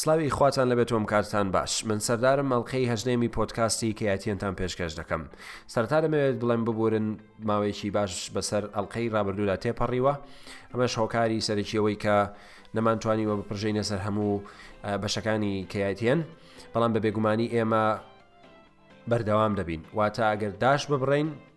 سڵاوی خواتان لەبێت تۆم کارتان باش من سەردارم ئەڵلقەی هەژنێمی پۆتکاستی کەیاتیەنتان پێشکەش دەکەم سەرتا دەمەوێت بڵێم ببورن ماوەیەکی باش بەسەر ئەڵلقەی رابردوودا تێپەڕیوە ئەمەش هۆکاری سەرەکیەوەی کە نەمانتوانیوە بپرژینە سەر هەموو بەشەکانی کەیاتیەن بەڵام بە بێگومانی ئێمە بەردەوام دەبین واتە ئەگەر داش ببڕین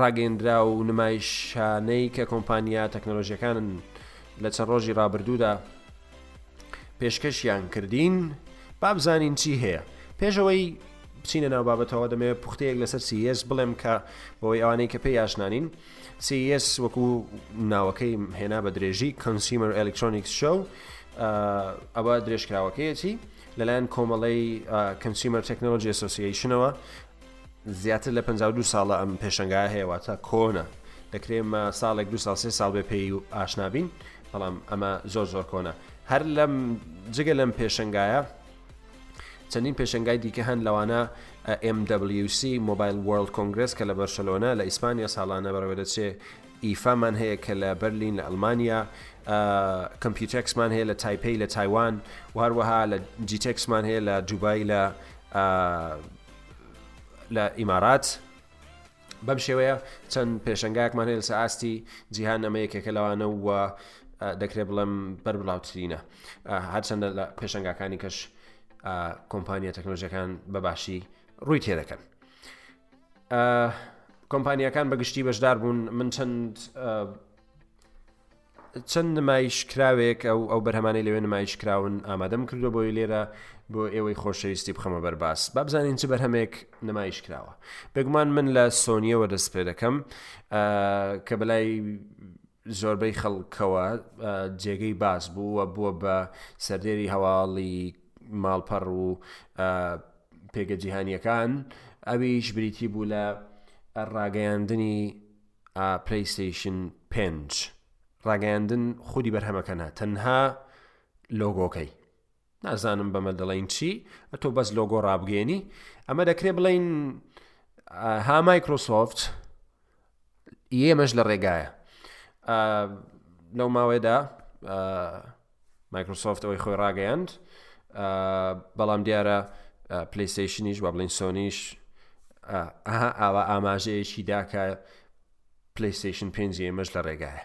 ڕاگەیەندراو و نمایشانەی کە کۆمپانیا تەکنەلۆژیەکان لە چەند ڕۆژی ڕابردوودا پێشکەشیان کردین با بزانین چی هەیە پێش ئەوەی بچینە ناو بابەتەوە دەمەوێت پوختەیەک لەسەر سیس بڵێم کە بۆی ئەوانەی کە پێی ئاشنانین سیس وەکو ناوەکەی هێنا بە درێژی کۆنسیمەر ئەلکترۆنیکس شو ئەوە درێژکراوەکەیەتی لەلایەن کۆمەڵەی کەنسیمەر تەکنۆلۆژی ئەسۆسیشنەوە زیاتر لە پەنجا و دوو ساڵە ئەم پێشەنگایە هەیە واتە کۆنە دەکرێت ئمە ساڵێک دو ساڵ سێ ساڵ بێ پێی و ئاشنابین بەڵام ئەمە زۆر زۆر کۆنە هەر لەم جگە لەم پێشنگایە چەندین پێشنگای دیکە هەن لەوانە MWC مۆبایل World Congress کە لە بەرشەلۆنە لە ئیسپانیا ساڵانە بەڕێوە دەچێ ئیفامان هەیە کە لە بەرلین لە ئەلمانیا کمپیوتەکسمان هەیە لە تایپی لە تایوان و هەروەها لە جیتەکسمان هەیە لە دوبای لە لە ئیمارات بەم شێوەیە چەند پێشنگاکمان هەیە لەسە ئاستی جیهان ئەمە یەکێکە لەوانە و دەکرێ بڵم بەر بڵاوترینە هەرچەندە لە پێشنگاکانی کەش کۆمپانیا تەکنۆژەکان بەباشی ڕووی تێدەکەن کۆمپانیەکان بەگشتی بەشدار بوون من چەند چەند نمایش کراوێک ئەو ئەو بەرهەمانەی لەوێ نمایش کراون ئامادەم کردو بۆی لێرە بۆ ئێوەی خۆشەویستی بخەمە بەرباس بابزانین چ بەرهەمێک نمایش کراوە بێگومان من لە سۆنیەوە دەست پێ دەکەم کە بەلای زۆربەی خەڵکەوە جێگەی باس بوو و بووە بە سەردێری هەواڵی ماڵپەڕ و پێگە جیهانیەکان ئەویش بریتی بوو لە ڕاگەیاندنی پلەیستەیشن پێنج ڕاگەیاندن خودی بەرهەمەکە نا تەنها لۆگۆکەی نازانم بەمە دەڵین چی ئەتۆ بەس لۆگۆ ڕابگەێنی ئەمە دەکرێت بڵین ها مایکرۆسۆفت ئێمەش لە ڕێگایە لەو ماوەیەدا مایکرۆسۆفت ئەوەی خۆی ڕاگەیاند بەڵام دیارە پلیسیشنیش بە بڵین سۆنیش ئاوا ئاماژەیەکی داکە پلیسیشن پێنج ئێمەش لە ڕێگایە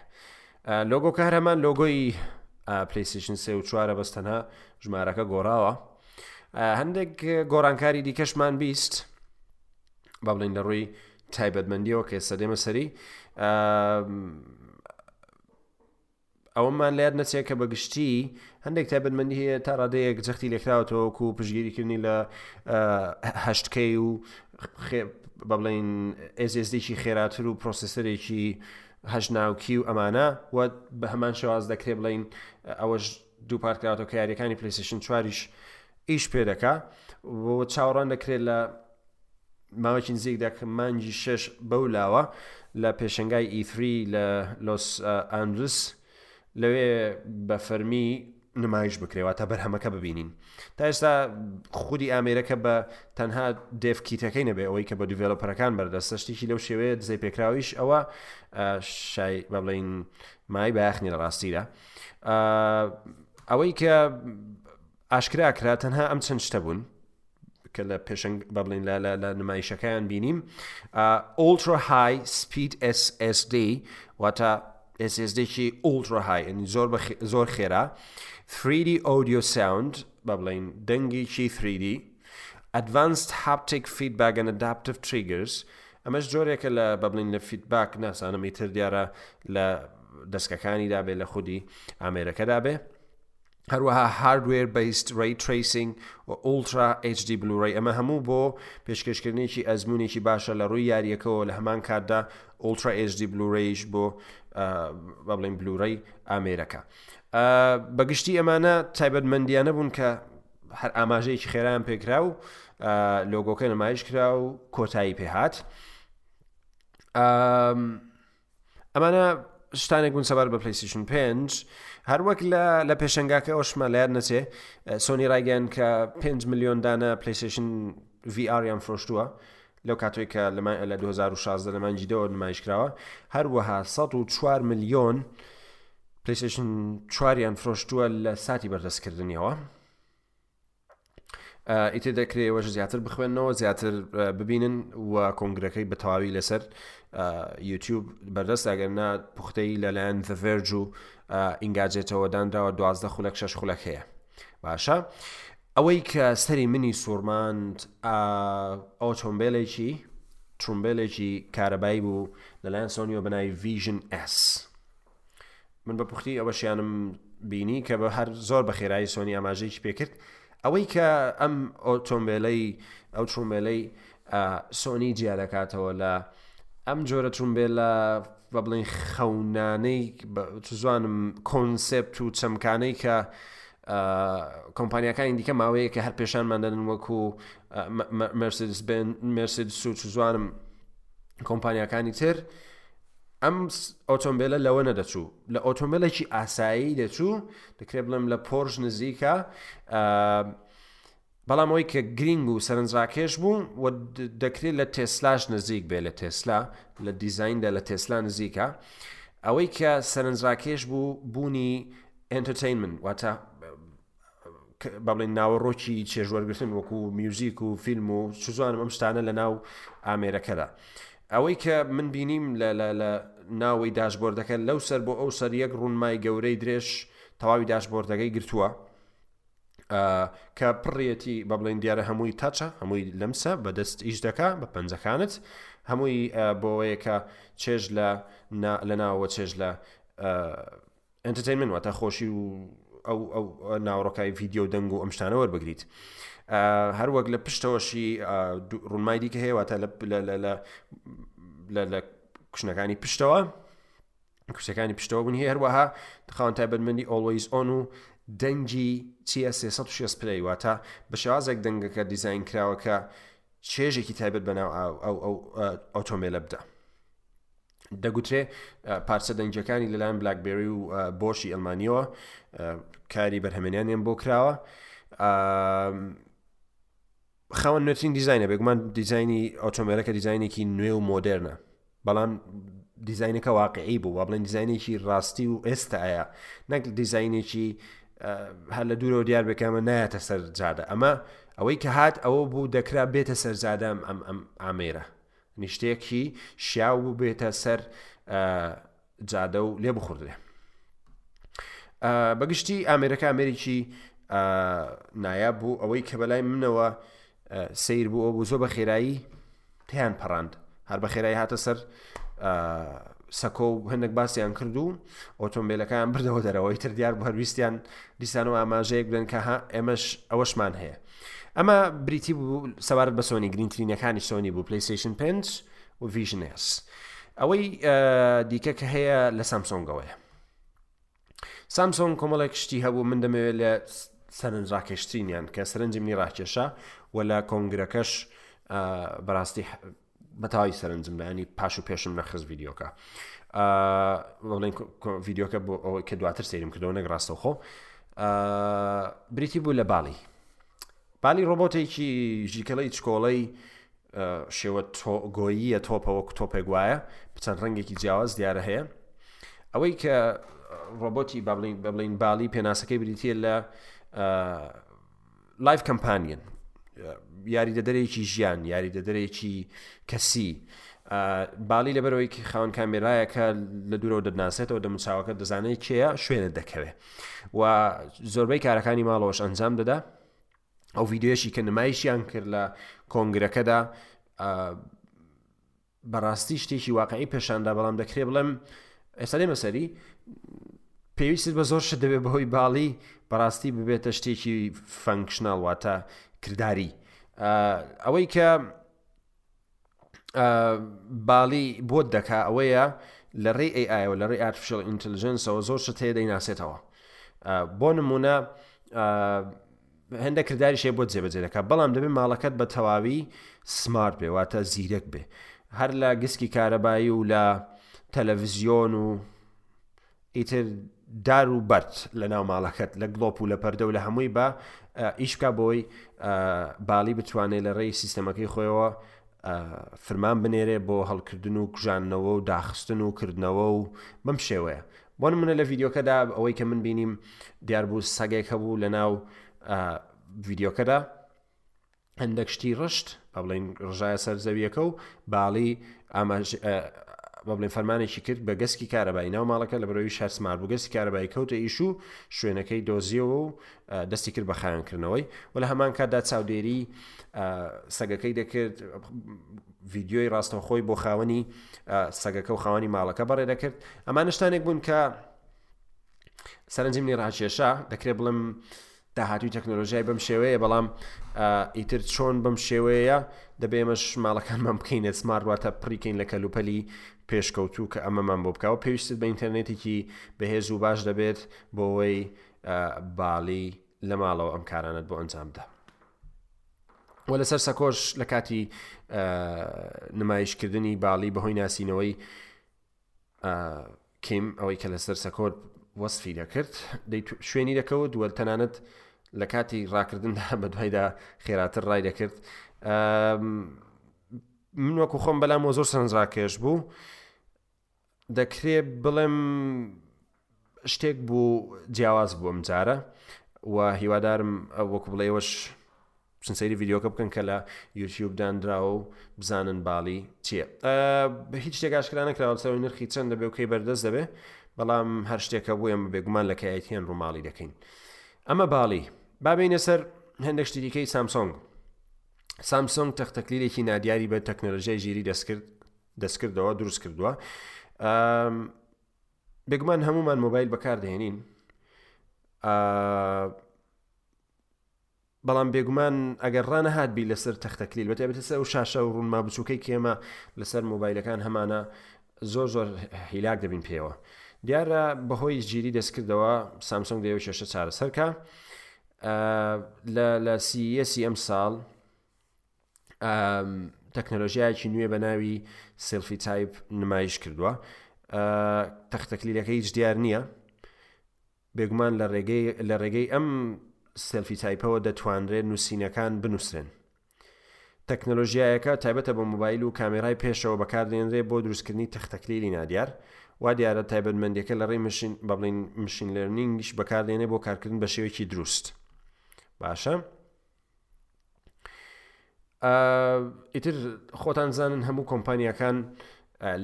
لۆگۆ کارەمان لۆگۆی پلیسیشن سێ و چوارە بەستەنها ژمارەکە گۆڕاوە هەندێک گۆڕانکاری دیکەشمان بیست بە بڵین لە ڕووی تایبەتمەندیەوە کە سەدێمە سەری ئەوەمان لەیاد نەچێت کە بەگشتی هەندێک تایبەتمەندی هەیە تا ڕادەیەک جەختی لێکراوەتەوەکو و پشگیریکردنی لە هەشتکەی و بە بڵین ئێزێزدێکی خێراتر و پرۆسیسەرێکی هەژناوکی و ئەمانە و بە هەمان شێواز دەکرێ بڵین ئەوەش دووپاتکراوەتەوە کە یاریەکانی پلیسیشن چواریش ئیش پێ دەکا چاوەڕان دەکرێت لە ماوەکی نزیک دەک مانگی شش بەو لاوە لە پێشنگای ئیثری لە لۆس ئاندلس لەوێ بە فەرمی نمایش بکرێەوە تا بەرهەمەکە ببینین تا ئێستا خودی ئامێرەکە بە تەنها دێفکیتەکەی نەبێ ئەوەی کە بە دوڤێلۆپەرەکان بەردەستە شتێکی لەو شێوەیە دزەی پێکراویش ئەوە شای بە بڵین مای بایخنی لە ڕاستیدا ئەوەی کە ئاشکرا کرا تەنها ئەم چەند شتە بوون کە لە پێشنگ بەڵین لە لە لە نمایشەکەیان بینیم ئۆلترا های سپید SSD واتە SSDێکی ئولترا های ینی زۆر زۆر خێرا 3D ئۆدیو ساوند بە بڵین دەنگێکی 3D ئەدڤانست هاپتێک فیدباگەن ئەداپتف تریگرس ئەمەش جۆرێکە لە بەبلین لە فیدباک ناسانم ئیتر دیارە لە دەستکەکانیدا بێ لە خودی ئامێرەکەدا بێ هەروەها هاردوێر بەیست ڕێی تریسینگ و ئولترا HD بلوڕی ئەمە هەموو بۆ پێشکەشکردنێکی ئەزمونێکی باشە لە ڕووی یاریەکەەوە لە هەمان کاتدا ئولترا HD بلوڕیش بۆ بەڵین بلوڕی ئامێرەکە بەگشتی ئەمانە تایبەتمەندیانە بوون کە هەر ئاماژەیەکی خێران پێکرا و لۆگۆکە نمایش کرا و کۆتایی پێهات ئەمانە شتانێک بوون سەبار بە پلیسیشن پێنج هەروەک لە لە پێشنگاکە ئەوشمان لە یاد نەچێ سۆنی ڕایگەیان کە 5 میلیۆن دانە پلیسیشن VR یان فرۆشتووە لەو کاتێک کە لە 2016 لە مانجی دەوە نمایشکراوە هەروەها 104 میلیۆن پلیسیشن چواریان فرۆشتووە لە ساتی بەردەستکردنیەوە ئیتر دەکرێت وەش زیاتر بخوێنەوە زیاتر ببینن و کۆنگرەکەی بە تەواوی لەسەر یوتیوب بەردەست ئەگەرنا پوختەی لەلایەن ڤێرج و ئینگاجێتەوە دانراوە دوازدە خولەک شش خولەک هەیە باشە ئەوەی کە سەری منی سوورماند ئۆتۆمبیلێکی ترومبیلێکی کارەبایی بوو لەلایەن سۆنیۆ بەناوی ڤژن ئەس من بە پوختی ئەوەشیانم بینی کە بە هەر زۆر بە خێرایی سۆنی ئاماژەیەکی پێکرد ئەوەی کە ئەم ئۆتۆمبیلەی ئەو چۆمبیلەی سۆنی جیا دەکاتەوە لە ئەم جۆرە چونبێ لە بە بڵین خەونانەی زوانم کۆنسپت و چەمکانەی کە کۆمپانیەکانی دیکە ماوەیە کە هەر پێشانمان دەن وەکو مرسدس بن مرسد سوچ زوانم کۆمپانیەکانی تر ئەم ئۆتۆمبیلە لەوە نەدەچوو لە ئۆتۆمبیلێکی ئاسایی دەچوو دەکرێت بڵێم لە پۆرش نزیکە بەڵام ئەوی کە گرنگ و سەرنجڕاکێش بوو و دەکرێت لە تێسلاش نزیک بێ لە تێسلا لە دیزیندا لە تێسلا نزیکە ئەوەی کە سەرنجڕاکێش بوو بوونی ئەتەتەینمن واتە بە بڵێن ناوەڕۆکی چێژوەرگتن وەکو میوزیک و فیلم و چزانم ئەم شتانە لە ناو ئامێرەکەدا ئەوەی کە من بینیم لە ناوەی داشبۆردەکە لەو سەر بۆ ئەو سەر یەک ڕوونمای گەورەی درێژ تەواوی داشبۆردەکەی گرتووە کە پڕیەتی بە بڵێن دیارە هەمووی تاچە هەمووی لەمسە بەدەست ئیش دەکا بە پەنجەکانت هەمووی بۆەیەکە چێژ لە لە ناوە چێژ لە Entertainment واتە خۆشی و ئەو ئەو ناوڕۆکای ڤیددیو دەنگ و ئەم شتانە وەربگریت هەروەک لە پشتەوەشی ڕوونمای دیکە هەیە تا لە کوشنەکانی پشتەوە کوشتەکانی پشتەوە بوون هەیە هەروەها خاوەن تایبەتمەندی ئۆڵۆیز ئۆن و دەنگی چیە 360 پلەی واتە بە شێوازێک دەنگەکە دیزین کراوەکە چێژێکی تایبەت بەناو ئەو ئەو ئۆتۆمبیلە بدە دەگوترێ پارچە دەنگەکانی لەلایەن بلاکبێری و بۆشی ئەلمانیەوە کاری بەرهەمێنیانیان بۆ کراوە خاوەن نوێترین دیزینە بێگومان دیزایانی ئۆتۆمێلەکە دیزینێکی نوێ و مۆدررنە بەڵام دیزینەکە واقعی بوو و بڵێن دیزینێکی ڕاستی و ئێستاە نەک دیزینێکی هەر لە دوورەوە دیار بکەمە نایەتە سەر جادە ئەمە ئەوەی کە هات ئەوە بوو دەکرا بێتە سەرجادەم ئەم ئەم ئامێرە نیشتەیەکی شیاو ببێتە سەر جادە و لێ بخوردرێ بەگشتی ئامێرەکە ئامێرێکی نایاب بوو ئەوەی کە بەلای منەوە سیر بوو ئەو بوو زۆ بە خێرایی پێیان پەڕاند هەر بە خێرایی هاتە سەر سەکۆ و هەندێک باسییان کرد و ئۆتۆمبیلەکان بردەوە دەرەوەی تر دیار بەرویستیان دیسان و ئاماژەیەک بدەن کە ها ئێمەش ئەوەشمان هەیە ئەمە بریتی بوو سەبارەت بە سۆنی گرینترینەکانی سۆنی بوو پلیسیشن پنج و ڤژنس ئەوەی دیکە کە هەیە لە سامسۆنگەوەیە سامسۆن کۆمەڵێک شتی هەبوو من دەمەوێت لە سەرنج ڕاکێشترینیان کە سەرنجمنی ڕاکێشە و لە کۆنگرەکەش بەڕاستی بەتەواوی سەرنجم لایانی پاش و پێشم نەخست ڤیددیوکە بڵێن ڤیددیوکە بۆ ئەوەی کە دواتر سەیرم کردەوە نەک ڕاستەوخۆ بریتی بوو لە باڵی بالی ڕۆبۆتێکی ژیکەڵی چکۆڵەی شێوە تۆگۆییە تۆپەوە تۆپێک وایە بچەند ڕەنگێکی جیاواز دیارە هەیە ئەوەی کە ڕۆبۆتی بابلین بابلین باڵی پێناسەکەی بریتە لە لایڤ کەمپانیەن یاریدەدەرێکی ژیان یاریدەدەرێکی کەسی باڵی لەبەرەوەیکی خاون کامێرایەکە لە دوورەوە دەناسێتەوە دەموچاوەکە دەزانێت کێە شوێنە دەکەوێت و زۆربەی کارەکانی ماڵەوەش ئەنجام دەدا ئەو یددیوشی کە نمایشیان کرد لە کۆنگرەکەدا بەڕاستی شتێکی واقعی پێشاندا بەڵام دەکرێ بڵێم ئێستا لێمە سەری پێویستت بە زۆر شت دەبێت بەهۆی باڵی بەڕاستی ببێتە شتێکی فەنکشنناڵ واتە کردداری ئەوەی کە باڵی بۆت دەکا ئەوەیە لە ڕێی ئەیەوە لە ڕێی ئارتفشل ئینتلیجنسەوە زۆر شت هەیە دەیناسێتەوە بۆ نمونە هەندێک کرداریش هەیە بۆت جێبەجێ دەکات بەڵام دەبێت ماڵەکەت بە تەواوی سمارت بێ واتە زیرەک بێ هەر لە گسکی کارەبایی و لە تەلەڤزیۆن و ئیتر دار و بەرد لە ناو ماڵەکەت لە گڵۆپ و لە پەردە و لە هەمووی بە ئیش بکە بۆی باڵی بتوانێت لە ڕێی سیستەمەکەی خۆیەوە فرمان بنێرێ بۆ هەڵکردن و کوژانەوە و داخستن و کردنەوە و بەم شێوەیە بۆ نمونە لە ڤیدیۆکەدا ئەوەی کە من بینیم دیاربوو سەگێک هەبوو لە ناو ڤیدیۆکەدا هەندێک شتی ڕشت با بڵین ڕژایە سەر زەویەکە و باڵی ئاماژ بە بڵێن فەرمانێکی کرد بە گەسکی کارەبای ناو ماڵەکە لە برەوی شەرسمار بوو گەستی کارەبای کەوتە ئیش و شوێنەکەی دۆزیەوە و دەستی کرد بە خیانکردنەوەی و لە هەمان کاتدا چاودێری سەگەکەی دەکرد ڤیدیۆی ڕاستەوخۆی بۆ خاوەنی سەگەکە و خاوەنی ماڵەکە بەڕێ دەکرد ئەمانە شتانێک بوون کە سەرنجمنی ڕاکێشە دەکرێت بڵم داهاتوی تەکنۆلۆژیای بەم شێوەیە بەڵام ئیتر چۆن بەم شێوەیە دەبێمەش ماڵەکانمان بکەینە سمارت واتە پڕیکەین لە کەلوپەلی پێشکەوتوو کە ئەمەمان بۆ بکەوە پێویستت بە ئینتەرنێتێکی بەهێز و باش دەبێت بۆەوەی باڵی لە ماڵەوە ئەم کارانت بۆ ئەنجام بدە وە لەسەر سەکۆش لە کاتی نمایشکردنی باڵی بەهۆی ناسینەوەی کیم ئەوەی کە لەسەر سەکۆت وەصفی دەکرد شوێنی دەکەوت دووە تەنانەت لە کاتی ڕاکردندا بە دوایدا خێراتر ڕای دەکرد من وەکو خۆم بەلام وە زۆر سەرنجڕاکێش بوو دەکرێت بڵێم شتێک بوو جیاواز بووم جارە و هیوادارم وەکو بڵێ ئێوەش چون سەیری ڤیددیوکە بکەن کە لە یوتیوب دانراوە و بزانن باڵی چییە بە هیچ شتێکاشکرانە کراوەسەوەی نرخی چەند دەبێ و کەی بەردەست دەبێ بەڵام هەر شتێکە بوو ئەمە بێگومان لە کایەتیان ڕووماڵی دەکەین ئەمە باڵی بابینە سەر هەندێک شتیکەی سامسۆنگ سامسۆنگ تەختەکلیلێکی نادیاری بە تەکنەلژیای ژیری دەستکرد دەستکردەوە دروست کردووە بێگومان هەمومان مۆبایل بەکاردێنین بەڵام بێگومان ئەگەر ڕانە هاات بی لەسەر تەختەکلیل بەتێبێت سەر و شاشە و ڕوونما بچووکەی کێمە لەسەر مۆبایلەکان هەمانە زۆر زۆر هیلاک دەبین پێوە دیارە بەهۆی جیری دەستکردەوە سامسۆنگ دەیەوە کێشە چارەسەرکە لە لە سیسی ئەم ساڵ تەکنەلۆژیایەکی نوێ بە ناوی سلفی تایپ نمایش کردووە تەختەکلیلەکە هیچ دیار نییە بێگومان لە ڕێگەی لە ڕێگەی ئەم سلفی تایپەوە دەتوانرێت نووسینەکان بنووسرێن تەکنەلۆژیایەکە تایبەتە بە موبایل و کامێرای پێشەوە بەکاردێنرێ بۆ دروستکردنی تەختەکلیلی نادیار وا دیارە تایبەتمەندەکە لە ڕێی مشین بەڵین مشین لەرنینگیش بەکاردێنێ بۆ کارکردن بە شێوەیەکی دروست باشە ئیتر خۆتان زانن هەموو کۆمپانیەکان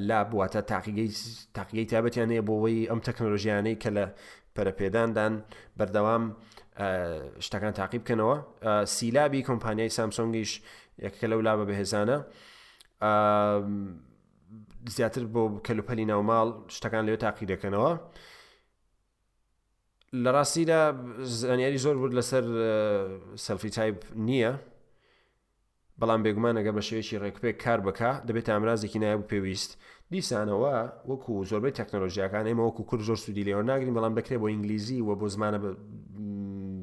لا بواتە تاقیگەی تاقیگەی تابەتیان هەیە بۆەوەی ئەم تەکنۆلژیانەی کە لە پەرەپێداندان بەردەوام شتەکان تاقی بکەنەوە سیلابی کۆمپانیای سامسۆنگیش یەکەکە لەو لا بە بەهێزانە زیاتر بۆ کەلوپەلی ناوماڵ شتەکان لێ تاقی دەکەنەوە لە ڕاستیدا زانیاری زۆر ورد لەسەر سەلفی تایپ نییە بەڵام بێگومان ئەگەر بە شێوەیەکی ڕێکپێک کار بکە دەبێت ئامرازێکی نایە بوو پێویست دیسانەوە وەکو زۆربەی تەکنۆلۆژیاکان ئێمە وەکو کورد زۆر سوودی لێەوە ناگرین بەڵام دەکرێت بۆ ئینگلیزی و بۆ زمانە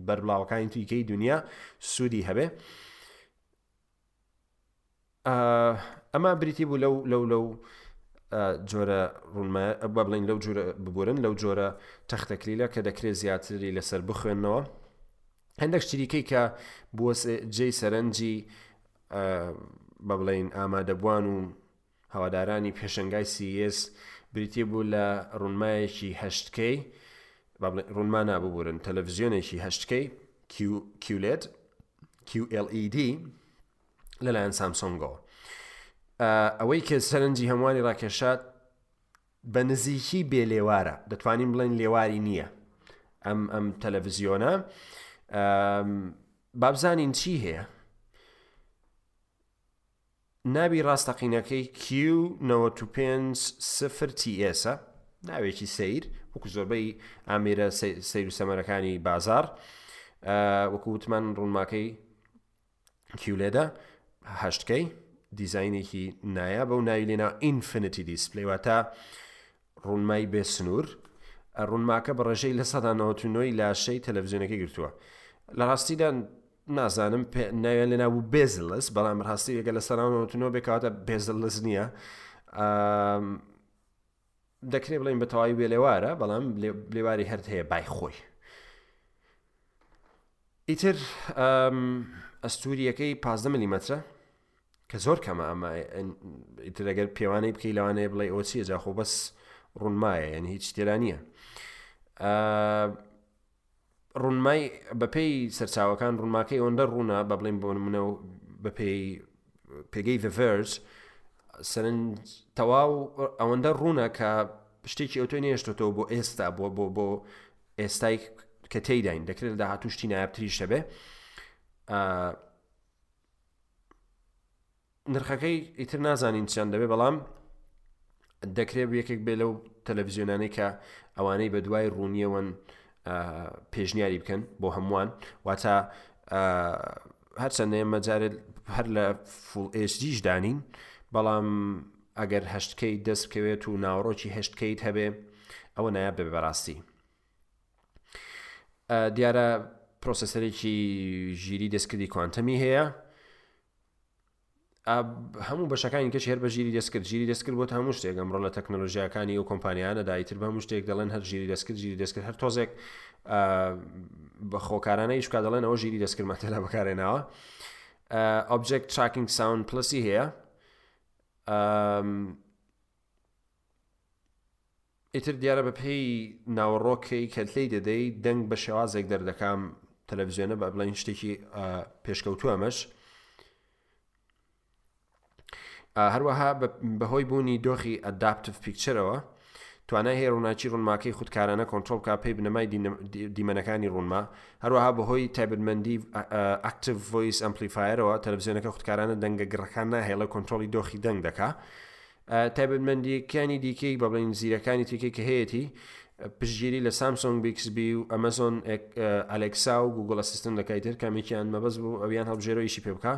بەربڵاوەکانی تویکەی دنیا سوودی هەبێ ئەمە بریتی بوو لەو لەو لەو جۆرە ڕونمە با بڵین لەو جۆرە ببورن لەو جۆرە تەختەکلیلە کە دەکرێت زیاتری لەسەر بخوێندنەوە هەندێک شتریکەی کە بووە جێی سەرنجی بە بڵین ئامادەبووان و هەوادارانی پێشنگای سیس بریتی بوو لە ڕونمایەکی هەشتکەی ڕونما ناببورن تەلەڤزیۆنێکی هەشتکەی کیولێت QLED لەلایەن سامسۆنگەوە ئەوەی کە سەرنجی هەمووانی ڕاکێشات بە نزیکی بێ لێوارە دەتوانین بڵێن لێواری نییە ئەم ئەم تەلەڤزیۆنە بابزانین چی هەیە ناوی ڕاستەقینەکەی کیو نەوەد و پێنج سفر تی ئێسە ناوێکی سیر وەکو زۆربەی ئامێرە سیر و سەمەرەکانی بازار وەکو وتمان ڕوونماکەی کیولێدا هەشتکەی دیزینێکی نایە بەو ناوی لێنا ئینفنتی دیسپلی واتە ڕونمای بێ سنور ڕونماکە بە ڕێژەی لە سەدا نەوەت و نۆی لاشەی تەلەفزیۆنەکەی گرتووە لە ڕاستیدا نازانم ناویان لە ناو بێزلس بەڵام ڕاستی ئەگە لە سەدا نەوەت و نۆ بێکاتە بێزلس نییە دەکرێت بڵین بە تەواوی بێ لێوارە بەڵام لێواری هەر هەیە بای خۆی ئیتر ئەستوریەکەی 15 ملیمەترە کە زۆر کەمە ئەمە ئیتر ئەگەر پێوانەی بکەی لەوانەیە بڵێ ئەوە چیە جاخۆ بەس ڕونمایە یعنی هیچ تێرا نییە ڕونمای بەپێی سەرچاوەکان ڕونماکەی ئەوەندە ڕوونە بە بڵێن بۆ منە و بەپێی پێگەی دەڤرج سەرنج تەواو ئەوەندە ڕوونە کە شتێکی ئەوتۆی نێشتۆتەوە بۆ ئێستا بۆ بۆ بۆ ئێستای کە تێداین دەکرێت لە داهاتوشتی نایابتری شەبێ نرخەکەی ئیتر نازانین چەند دەبێت بەڵام دەکرێت یەکێک بێ لەو تەلەڤزیۆنانەی کە ئەوانەی بە دوای ڕوونیەوەن پێشنیاری بکەن بۆ هەمووان واتە هەرچەندە ئێمە جارێت هەر لە فول ئێسجیش دانین بەڵام ئەگەر هەشتکەی دەست بکەوێت و ناوەڕۆکی هەشتکەیت هەبێ ئەوە نایاب دەبێ بەڕاستی دیارە پرۆسەسەرێکی ژیری دەستکردی کوانتەمی هەیە هەموو بەشەکانی کەش هەر بە ژیری دەستکرد ژیری دەستکرد بۆ هەموو شتێک ئەمڕۆ لە تەکنۆلژیاکانی و کۆمپانیانە دایتر بە هەموو شتێک دەڵێن هەر ژیری دەستکرد ژیری دەستکرد هەر تۆزێک بە خۆکارانە یشکا دەڵێن ئەوە ژیری دەستکردمان تێدا بەکارێنەوە ئۆبجێک تراکینگ ساون پلسی هەیە ئیتر دیارە بە پێی ناوەڕۆکەی کە لێی دەدەی دەنگ بە شێوازێک دەردەکام تەلەڤزیۆنە بە بڵین شتێکی پێشکەوتووە مەش هەروەها بەهۆی بوونی دۆخی ئەداپتف پیکچەرەوە توانای هەیە ڕووناکی ڕوونماکەی خودکارانە کۆنتترۆل کا پێی بنەمای دیمەنەکانی ڕوونما هەروەها بەهۆی تایبەتمەندی ئەکتیڤ ڤۆیس ئەمپلیفاایرەوە تەلەڤزیۆنەکە خودکارانە دەنگە گڕەکان ناهێڵە کۆنتترۆلی دۆخی دەنگ دەکا تایبەتمەندییەکانی دیکەی بەڵێن زیرەکانی تیکەی کە هەیەی پشگیری لە سامسۆنگ بیکسبی و ئەمەزۆن ئەلکسا و گوگل ئەسیستن دەکای تر کامێکیان مەبەز بوو ئەویان هەڵبژێرۆ ئیشی پێ بکە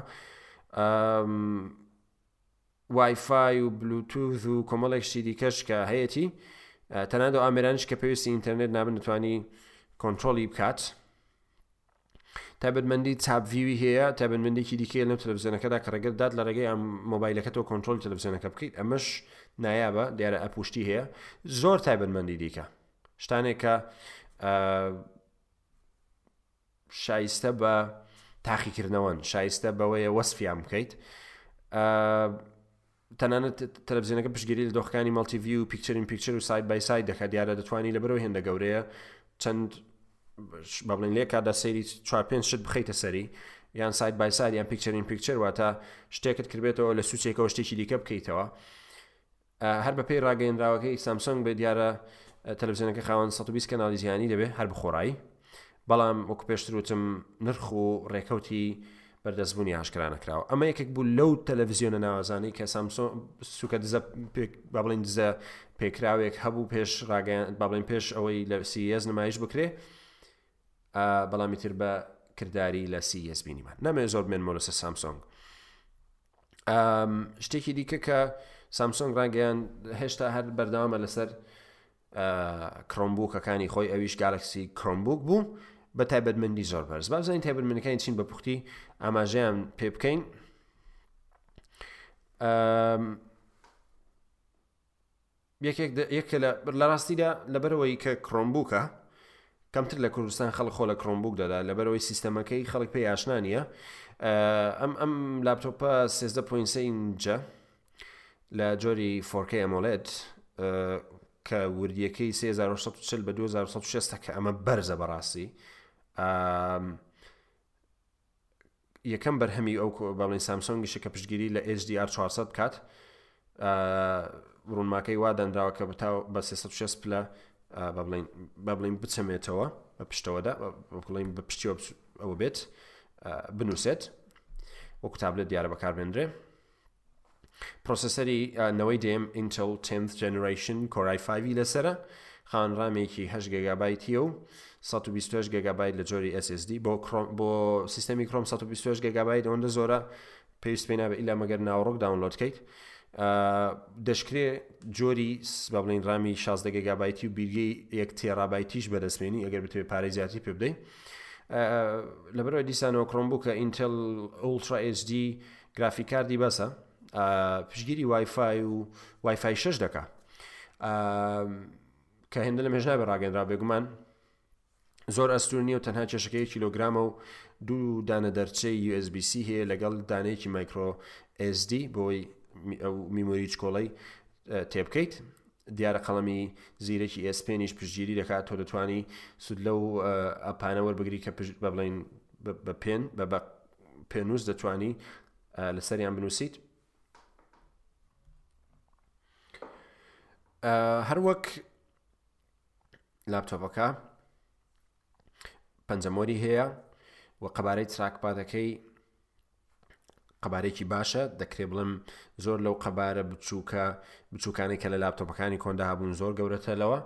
وایفای و بلوتوز و کۆمەڵێکشتی دیکەش کە هەیەی تەنادۆ ئامرانش کە پێویستی ئینتەرنێت نابن دەتوانی کۆنتترۆلی بکات تایبەتمەندی چاپ ڤیوی هەیە تایبەتمەندێکی دیکەیە لەو تەلەڤزیۆنەکەدا کە ڕێگەت دات لە ڕێگەی ئەم مۆبایلەکەتەوە کۆنتترۆل تەلەڤزیۆنەکە بکەیت ئەمەش نایابە دیارە ئەپوشتی هەیە زۆر تایبەتمەندی دیکە شتانێک کە شایستە بە تاقیکردنەوەن شایستە بەوەیە وەسفیان بکەیت تەنانەت تەلەفزیۆنەکە پشتگیری لە دۆخەکانی مەڵتی وی و پیکچر این پیکچر و سایت بای سایت دەکات دیارە دەتوانانی لە بەرەو هێندە گەورەیە چەند بەڵێن لێ کادا سەیری چوار پێنج شت بخیتە سەری یان سایت بای سایت یان پیکچر این پیکچر واتە شتێکت کردێتەوە لە سوچێکەوە شتێکی دیکە بکەیتەوە هەر بە پێی ڕاگەیەنراوەکەی سامسۆنگ بێ دیارە تەلەفزیۆنەکە خاوەن 120 کەناڵی زیانی دەبێت هەر بخۆڕایی بەڵام وەکو پێشتر وتم نرخ و رێکەوتی بەردەستبوونی ئاشکرا نەکراوە ئەمە یەکێک بوو لەو تەلەڤزیۆنە ناوازانەی کە سامسۆن سوکە دزە با بڵین دزە پێکراوێک هەبوو پێش ڕاگەیان با بڵین پێش ئەوەی لە سیس نمایش بکرێ بەڵامی تر بە کردداری لە سیس بینیمان نامێ زۆر بمێنمە لەسەر سامسۆنگ شتێکی دیکە کە سامسۆنگ ڕاگەیان هێشتا هەر بەرداوامە لەسەر کرۆمبووکەکانی خۆی ئەویش گالکسی کرۆمبووک بوو بە تایبەتمەندی زۆر بەرز بابزانین تایبەتمەندەکانی چین بە پوختی ئاماژەیان پێ بکەین یەکێک لە ڕاستیدا لەبەرەوەی کە کرۆمبووکە کەمتر لە کوردستان خەڵک خۆ لە کرۆمبووک دەدا لەبەرەوەی سیستەمەکەی خەڵک پێ یاشنانە ئەم ئەم لاپتۆپە سێزدە پوینسە ئینجە لە جۆری فۆر کەی ئەمۆلێد کە وردیەکەی 1940 بە 2600 کە ئەمە بەرزە بەڕاستی یەکەم بەرهەمی ئەو بەڵێن سامسۆنگیشە کە پشتگیری لە HDR 400 بکات ڕوونماکەی وا دەنراوە کە بتا بە 360 پلە بڵین بە بڵین بچەمێتەوە بە پشتەوەدا بڵین بە پشتیەوە ئەوە بێت بنووسێت وەکو تابلێت دیارە بەکاربێنرێ پرۆسەسەری نەوەی دەیەم Intel 10th Generation Core i5 ی لەسەرە خان ڕامێکی 8 گگابایتیە و 128 گگابایت لە جۆری SSD بۆ بۆ سیستەمی کرۆم 128 گگابایت ئەوەندە زۆرە پێویست پێ نابێت ئیلا مەگەر ناوڕۆک داونلۆد کەیت دەشکرێ جۆری با بڵین ڕامی 16 گگابایتی و بیرگەی یەک تێڕابایتیش بەدەستمێنی ئەگەر بتوێ پارەی زیاتری پێ بدەین لەبەرەوە دیسانەوە کرۆمبووکە ئینتل ئولترا ئSD گرافیک کاردی بەسە پشگیری وایفای و وایفای شش دەکا کە هێندە لە مێژناوێ ڕاگەنرا بێگومان زۆر ئەستور نیە و تەنها کێشەکەی کیلوگرامە و دوو دانە دەرچەی USBC هەیە لەگەڵ دانەیەکی مایکرۆ SD بۆی میمۆری چکۆڵی تێبکەیت دیارە قەڵەمی زیرەکی ئێسپێنیش پشتگیری دەکات تۆ دەتوانی سود لەو ئەپانەوە بگری کە پشت بە بڵین بە پێن بە بە پێنووس دەتوانی لەسەریان بنووسیت هەروەک لاپتۆپەکە پەنجەمۆری هەیە و قەبارەی تراکپاتەکەی قەبارێکی باشە دەکرێ بڵم زۆر لەو قەبارە بچووکە بچووکانی کە لە لاپتۆپەکانی کۆندا هەبوون زۆر گەورەتە لەوە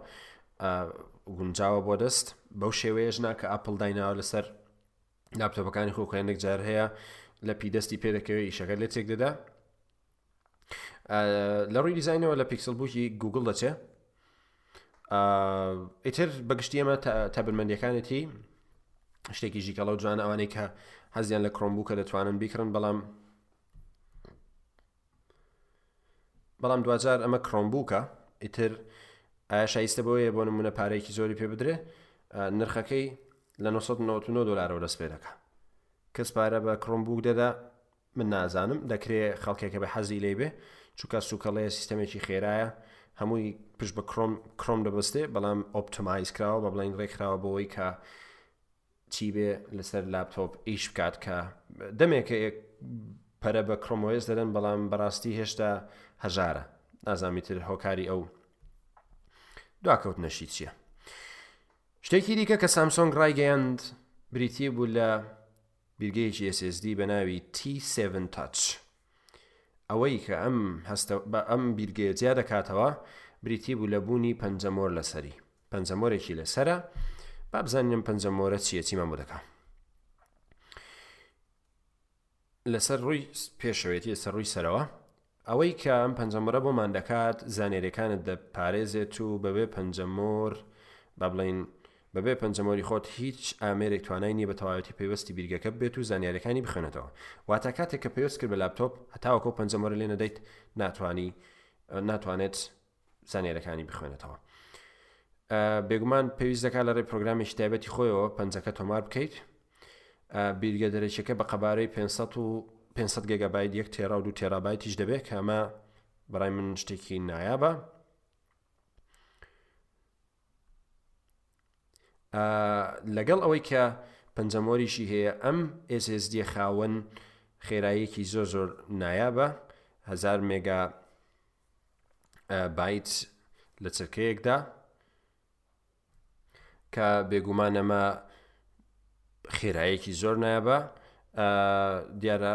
گونجاوە بۆ دەست بەو شێوەیەش ناکە ئەپل دایناوە لەسەر لاپتۆپەکانی خۆ خوێندێک جار هەیە لە پی دەستی پێدەکەوێت ئیشەکە لێ تێک دەدا لە ڕووی دیزینەوە لە پیکسل بووکی گوگل دەچێ ئیتر بەگشتی ئەمە تابنمەندیەکانێتی شتێکی ژیکەڵە و جوان ئەوانەی کە حەزیان لە کرۆمبوو کە دەتوانن بیکڕن بەڵام بەڵام دواجار ئەمە کڕۆمبووکە ئیتر ئایا شایستە بەوەیە بۆ نمونە پارەیەکی زۆری پێ بدرێ نرخەکەی لە 999 دلارەوە دەست پێ دەکە کەس پارە بە کڕۆمبووک دەدا من نازانم دەکرێ خەڵکێکە بە حەزی لی بێ چووکە سوکەڵەیە سیستەمێکی خێرایە هەمووی پشت بە کڕۆم کڕۆم دەبستێ بەڵام ئۆپتمایز کراوە بە بڵین ڕێکخراوە بۆەوەی کە چی بێ لەسەر لاپتۆپ ئیش بکات کە دەمێکە پەرە بە کرۆمۆیس دەدەن بەڵام بەڕاستی هێشتا هەژارە نازامی تر هۆکاری ئەو دواکەوت نەشی چییە شتێکی دیکە کە سامسۆنگ ڕایگەیاند بریتیە بوو لە بیرگەیەکی SSD بە ناوی T7 تاچ ئەوەی کە ئەم هەستە بە ئەم بیرگەیە جیا دەکاتەوە بریتی بوو لە بوونی پەنجەمۆر لەسەری پەنجەمۆرێکی لەسرە با بزانین ئەم پەنجەمۆرە چییە چیمان بۆ دەکات لەسەر ڕووی پێشەوێتی لەسەر ڕووی سەرەوە ئەوەی کە ئەم پەنجەمڕە بۆمان دەکات زانێرەکانت دەپارێزێت و بەبێ پەنجەمۆر با بڵین بەبێ پەنجەمۆری خۆت هیچ ئامێرێک توانای نیە بە تەواوەتی پەیوەستی بیرگەکە ببێت و زانیاریەکانی بخوێنێتەوە واتە کاتێک کە پەیوەست کرد بە لاپتۆپ هەتاوەکە و پەنجەمۆرە لێ نەدەیت ناتوانی ناتوانێت زانیارەکانی بخوێنێتەوە بێگومان پێویست دەکات لە ڕێ پرۆگرامی شتایبەتی خۆیەوە پەنجەکە تۆمار بکەیت بیرگە دەرەکیەکە بە قەبارەی 500 و 500 گەگەبایت یەک تێرا و دو تێرابایتیش دەبێت کە ئەمە بەڕای من شتێکی نایابە ئا لەگەڵ ئەوەی کە پەنجەمۆریشی هەیە ئەم SSD خاوەن خێراییەکی زۆر زۆر نایابە هزار مێگا بایت لە چرکەیەکدا کە بێگومانەمە خێرایەکی زۆر نایابە دیارە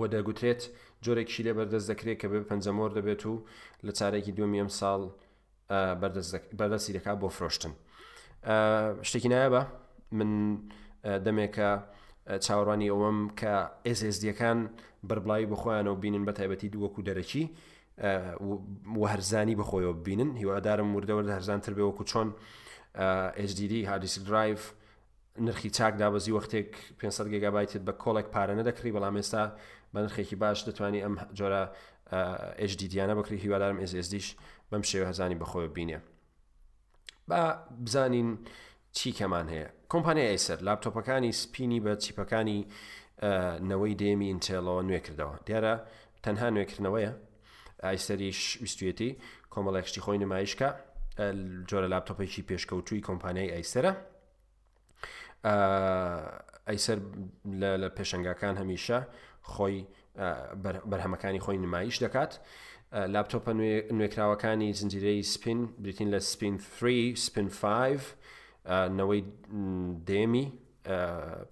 و دەگوترێت جۆرێک شیرە بەردەست دەکرێت کە بێ پەنجەمۆر دەبێت و لە چارێکی دومی ئەم ساڵ بەردەستی دەکات بۆ فرۆشتن شتێکی نایابە من دەمێکە چاوەڕوانی ئەوەم کە ئێزێزدیەکان بەربڵاوی بخۆیانەوە بینن بە تایبەتی دووەکو دەرەکی وهرزانی بەخۆیەوە ببینن هیوادارم وردەوە هەرزانتر بێ وەکو چۆن ئێجددی هاردیسی درایڤ نرخی چاک دابەزی وەختێک 500 گێگابایتت بە کۆڵێک پارە نەدەکڕی بەڵام ئێستا بە نرخێکی باش دەتوانانی ئەم جۆرە HDDیانە بکری هیوادارم SSDش بەم شێوە هەزانی بەخۆی بینێ با بزانین چی کەمان هەیە کۆمپانیای ئەیسەر لاپتۆپەکانی سپینی بە چیپەکانی نەوەی دێمی ئینتێلەوە نوێ کردەوە دیارە تەنها نوێکردنەوەیە ئایسەریش ویستویەتی کۆمەڵێکشتی خۆی نمایشکە جۆرە لاپتۆپێکی پێشکەوتووی کۆمپانیای ئایسەرە ئەیسەر لە پێشنگاکان هەمیشە خۆی بەرهەمەکانی خۆی نمایش دەکات لاپتۆپە نوێکراوەکانی زنجیرەی سپین بریتین لە سپین 3 سپین 5 نەوەی دێمی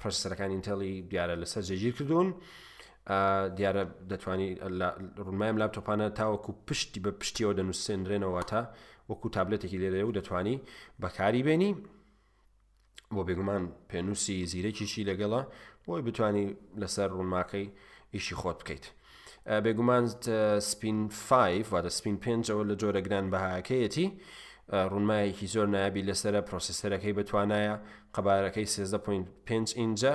پرسەرەکانی ئینتەلی دیارە لەسەر جێگیر کردوون دیارە دەتوانانی ڕونمایم لاپتۆپانە تاوەکو پشتی بە پشتیەوە دەنووسێنرێنەوە تا وەکو تابلێتێکی لێدەێ و دەتوانی بەکاری بێنی بۆ بێگومان پێنووسی زیرەکیشی لەگەڵە بۆی بتانی لەسەر ڕوونماکەی ئیشی خۆت بکەیت. بێگومان سپین 5 واتە سپین پێنجەوە لە جۆرە گران بەهاکەیەتی ڕوونمایەکی زۆر نابی لەسرە پرۆسیسەرەکەی بەتوانایە قەبارەکەی 13.5 ئینجا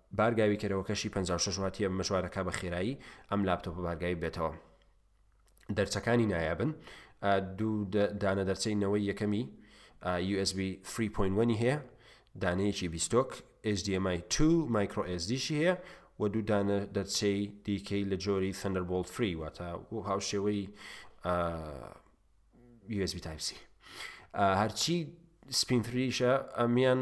بارگاوی کەرەوەکەشی پەنجا و شەش وات یە بمە چوار دەکا بە خێرایی ئەم لاپتۆپە بارگاوی بێتەوە دەرچەکانی نایابن دوو دانە دەرچەی نەوەی یەکەمی USB 3.1 هەیە دانەیەکی بیستۆک HDMI 2 مایکرۆ SDشی هەیە و دوو دانە دەرچەی دیکەی لە جۆری Thunderbolt 3 واتە و هاوشێوەی USB Type C هەرچی سپینتریشە ئەمیان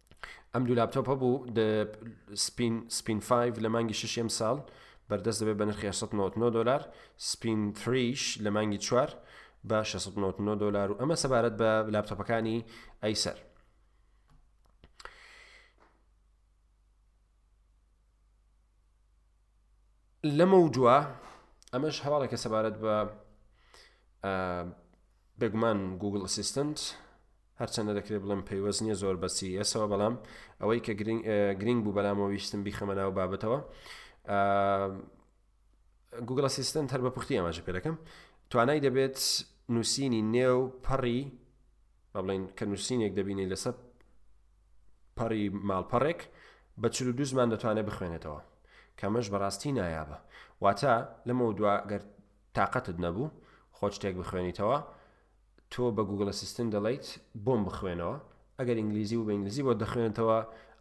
ئەم دوو لاپتۆپ هەبوو سپین سپین 5 لە مانگی شش ئەمساڵ بەردەست دەبێت بە نرخی 1999 دلار سپین 3ش لە مانگی چوار بە 1999 دلار و ئەمە سەبارەت بە لاپتۆپەکانی ئەیسەر لەمە و دووە ئەمەش هەواڵێکە سەبارەت بە بێگومان گوگل ئەسیستنت هەرچەندە دەکرێت بڵێم پەیوەست نیە زۆر بە سی ئێسەوە بەڵام ئەوەی کە گرینگ بوو بەلامەوە ویستم بیخەمە ناو بابەتەوە گوگل ئەسیستنت هەر بە پوختی ئەماژە پێ دەکەم توانای دەبێت نووسینی نێو پەڕی با بڵێن کە نووسینێک دەبینی لەسەر پەڕی ماڵپەڕێک بە چ دو زمان دەتوانێت بخوێنێتەوە کەمەش بەڕاستی نایابە واتە لەمە دواگەر تااقەتت نەبوو خۆ شتێک بخوێنیتەوە تۆ بە گوگڵ ئەسیستنت دەڵێیت بۆم بخوێنەوە ئەگەر ئینگلیزی و بە ئینگلیزی بۆ دەخوێنێتەوە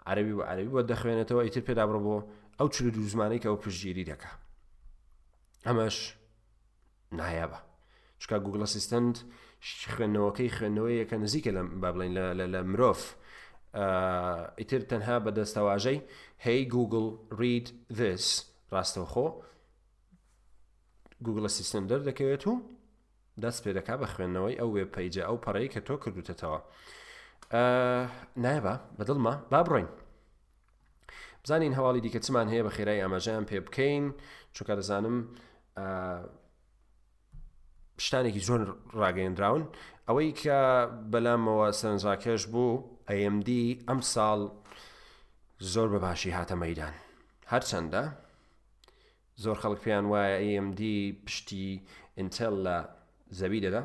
عەربی بە عەربی بۆ دەخوێنێتەوە ئیتر پێدا بڕۆ بۆ ئەو چلو دوو زمانەی کە ئەو پشتگیری دەکا ئەمەش نایابە چکا گوگڵ ئەسیستنت خوێندنەوەکەی خوێندنەوەیە کە نزیکە لە با بڵین لە مرۆڤ ئیتر تەنها بە دەستەواژەی هی گوگل ریید ذس ڕاستەوخۆ گوگل ئەسیستن دەردەکەوێت و دەست پێ دەکا بە خوێندنەوەی ئەو وێب پەیجە ئەو پەڕەیە کە تۆ کردوتەتەوە نایبە بەدڵمە با بڕۆین بزانین هەواڵی دیکە چمان هەیە بە خێرای ئاماژەیان پێ بکەین چونکە دەزانم شتانێکی زۆن ڕاگەیەنراون ئەوەی کە بەلامەوە سەرنجڕاکێش بوو ئەMD ئەم ساڵ زۆر بە باشی هاتە مەدان هەرچەندە زۆر خەڵک پێیان وایە ئەی ئێم دی پشتی ئینتێل لە زەوی دەدا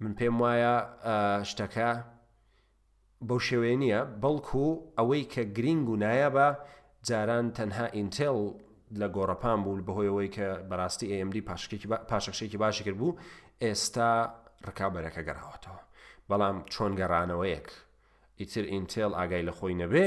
من پێم وایە شتەکە بەو شێوەیە نییە بەڵکو ئەوەی کە گرینگ و نایابە جاران تەنها ئینتێل لە گۆڕەپان بوو بەهۆیەوەی کە بەڕاستی ئەمدی پاشەکشێکی باشی کرد بوو ئێستا ڕکابەرەکە گەڕاوەتەوە بەڵام چۆن گەڕانەوەیەک ئیتر ئینتێل ئاگای لە خۆی نەبێ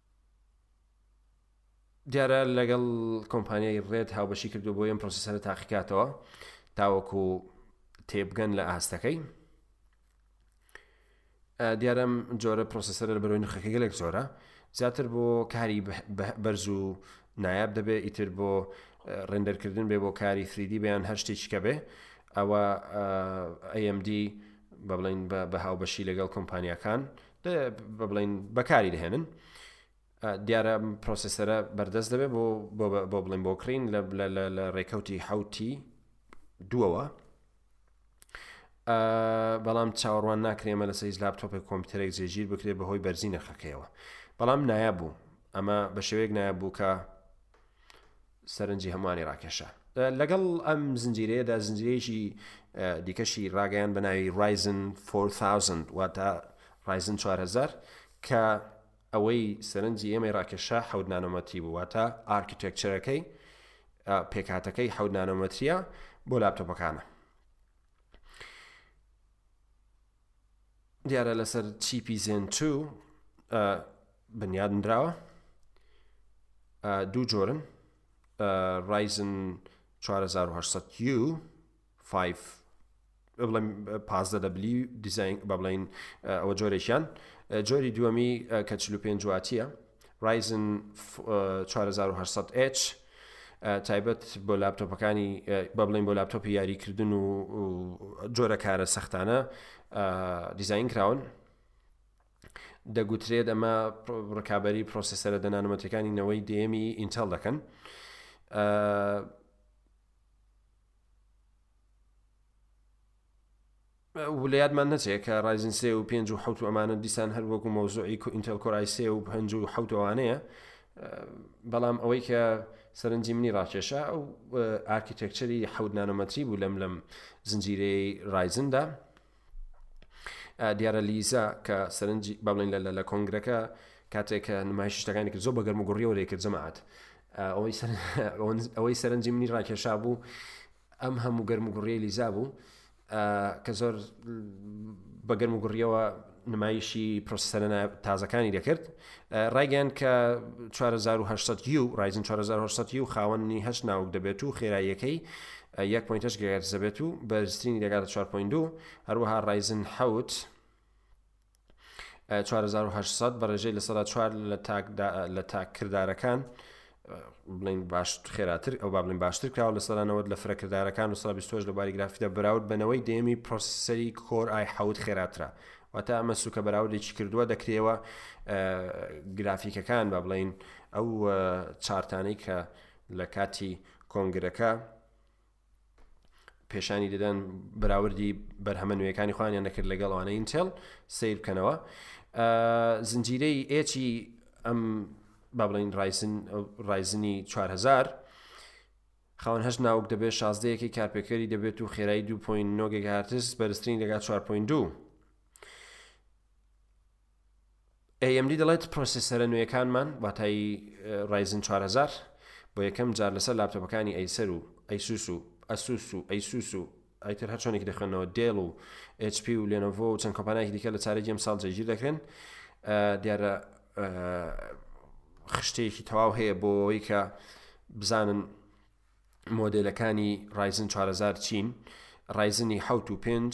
دیارە لەگەڵ کۆمپانیای ڕێد هاوبەشی کردو بۆ یەم پرۆسیسەرە تاقیکاتەوە تاوەکو تێبگەن لە ئاستەکەی دیارم جۆرە پرۆسیسەر لە بەرەوەی نرخەکە گەلێک زۆرە زیاتر بۆ کاری بەرز و نایاب دەبێ ئیتر بۆ ڕێندەرکردن بێ بۆ کاری فریدی بەیان هەر شتێکی کە بێ ئەوە ئەMD بە بڵین بە هاوبەشی لەگەڵ کۆمپانیەکان بە بڵین بەکاری دەهێنن دیارە پرۆسیسەرە بەردەست دەبێت بۆ بۆ بڵین بۆ کڕین لە ڕێکەوتی حوتی دووەوە بەڵام چاوەڕوان ناکرێمە لە سەیز لاپتۆپێک کۆمپیوتەرێک جێگیر بکرێت بەهۆی بەرزی نرخەکەیەوە بەڵام نایە بوو ئەمە بە شێوەیەک نایە بوو کە سەرنجی هەمووانی ڕاکێشا. لەگەڵ ئەم زنجیرەیەدا زنجیرەیەکی دیکەشی ڕاگەیان بە ناوی Ryzen 4000 واتە Ryzen 4000 کە ئەوەی سەرنجی ئێمەی ڕاکێشا حەوت نانۆمەتری بوو واتە ئارکیتێکچەرەکەی پێکاتەکەی حەوت نانۆمەتریە بۆ لاپتۆپەکانە دیارە لەسەر چیپی زێن چ بنیادنراوە دوو جۆرن ڕایزن 4800 بڵێم پازدە دەبلی دیزین بە بڵین ئەوە جۆرێکیان جۆری دووەمی کە 45 واتیە Ryzen چوار هەزار و هەشت سەد H تایبەت بۆ لاپتۆپەکانی بە بڵین بۆ لاپتۆپی یاریکردن و جۆرە کارە سەختانە دیزین کراون دەگوترێت ئەمە ڕکابی پرۆسیسەرە دەنانومەتەکانی نەوەی دێمی ئینتەل دەکەن و لەیادمان نەچێ کە رایزن سێ و پێنج و حەوت و ئەمانە دیسان هەر وەکو مەوزوعی ئینتێل کۆرای سێ و پەنج و حەوت ئەوانەیە بەڵام ئەوەی کە سەرنجی منی ڕاکێشە ئەو ئارکیتێکچەری حەوت نانۆمەتری بوو لەم لەم زنجیرەی رایزندا دیارە لیزا کە سەرنجی بەڵێن لە لە کۆنگرەکە کاتێک کە نمای شتەکانی کرد زۆ بە گەرم و گوڕیەوە لێکرد جەماعات ئەوەی سەرنجی منی ڕاکێشا بوو ئەم هەموو گەرم و گوڕیەی لیزا بوو کە زۆر بە گەرم و گوڕیەوە نمایشی پرۆسەرە تازەکانی دەکرد ڕایگەیان کە 1970 یو ڕایزن 1970 یو خاوەنی هەش ناوک دەبێت و خێراییەکەی 1.8 گەرزەبێت و بەرزترینی دەگاتە 4.2 هەروەها ڕایزن حوت چوار هەزار و هەشت سەد بە ڕێژەی لە سەدا چوار لە تاک دا- لە تاک کردارەکان ئە، بڵێین باش خێراتر ئەو با بڵێین باشتر کراوە لە سەدا نەوەد لە فرە کردارەکان و سەدا بیست و هەشت لە بواری گرافیکدا بەراورد بە نەوەی دەیەمی پرۆسیسەری کۆر ئای حەوت خێراترە واتە ئەمە سووکە بەراوردێکی کردووە دەکرێەوە ئە، گرافیکەکان با بڵێین ئەو ئە، چارتانەی کە لە کاتی کۆنگرەکە پێشانی دەدەن بەراوردی بەرهەمە نوێەکانی خوانیان دەکرد لەگەڵ ئەوانە ئینتێل سیر بکەنەوە زنجیرەی ئێچی ئەم با بڵین ڕایسن ڕایزنی 4هزار خاون هەش ناوک دەبێت شازدەیەکی کارپێکەری دەبێت و خێرای 2.9 هاتس بەرزترین لەگات 4.2 ئەی ئێم دی دەڵێت پرۆسێسەرە نوێیەکانمان واتای ڕایزن 4000 بۆ یەکەم جار لەسەر لاپتۆپەکانی ئەیسەر و ئەیسوس و ئەسوس و ئەیسوس و ئایتر هەر چۆنێکی دەخوێنەوە دێڵ و HP و لێنەڤۆ و چەند کۆمپانایکی دیکە لە چارەی جێم ساڵ جێگیر دەکرێن دیارە خشتێکی تەواو هەیە بۆ ئەوەی کە بزانن مۆدلەکانی ڕایزن 4000 چین ڕایزنی حوت و پێنج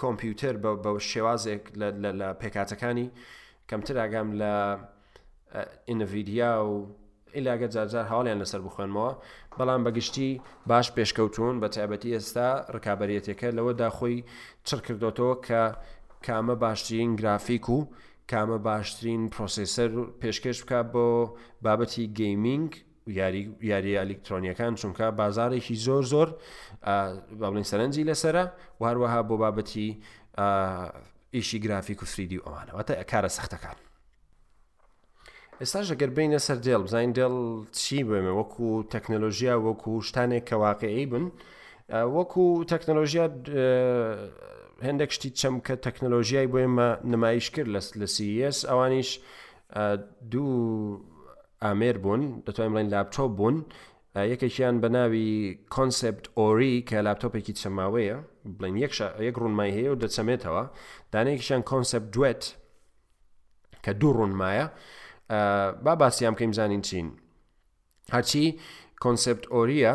کۆمپیوتەر بە شێوازێک لە پێکاتەکانی کەمتر ئاگام لە ئینڤیدیا و ئیلاگە جارجار هەواڵیان لەسەر بخوێنمەوە بەڵام بەگشتی باش پێشکەوتون بە تایبەتی ئێستا ڕکابەرەتەکە لەوەدا خۆی چڕ کردوتەوە کە کامە باشترین گرافیک و کامە باشترین پرۆسیسەر پێشکەش بکە بۆ بابەتی گەیمینگ یاریە ئەلیکترۆنیەکان چونکە بازارێکی زۆر زۆر بەڵین سەرنجی لەسرە واروەها بۆ بابەتی ئیشی گرافیک و فریدی ئەوانەوە تا کارە سەختەکان ئێستا ژەگەر بینە سەر دێڵ بزین دێڵ چی بێمە وەکو تەکنەلۆژیا وەکو شتانێک کە واقعی بن وەکو تەکنەلۆژیا هەندێک شتی چەمکە تەکنەلۆژیای بۆێمە نمایش کرد لە لە سیس ئەوانیش دوو ئامێر بوون دەتوانین بڵێن لاپتۆپ بوون یەکێکیان بە ناوی کۆنسپت ئۆری کە لاپتۆپێکی چەماوەیە بڵین یەک یەک ڕوونمای هەیە و دەچەمێتەوە دانێکیشان کۆنسپت دوێت کە دوو ڕوونمایە با باسییان بکەین زانین چین هەرچی کۆنسپت ئۆریە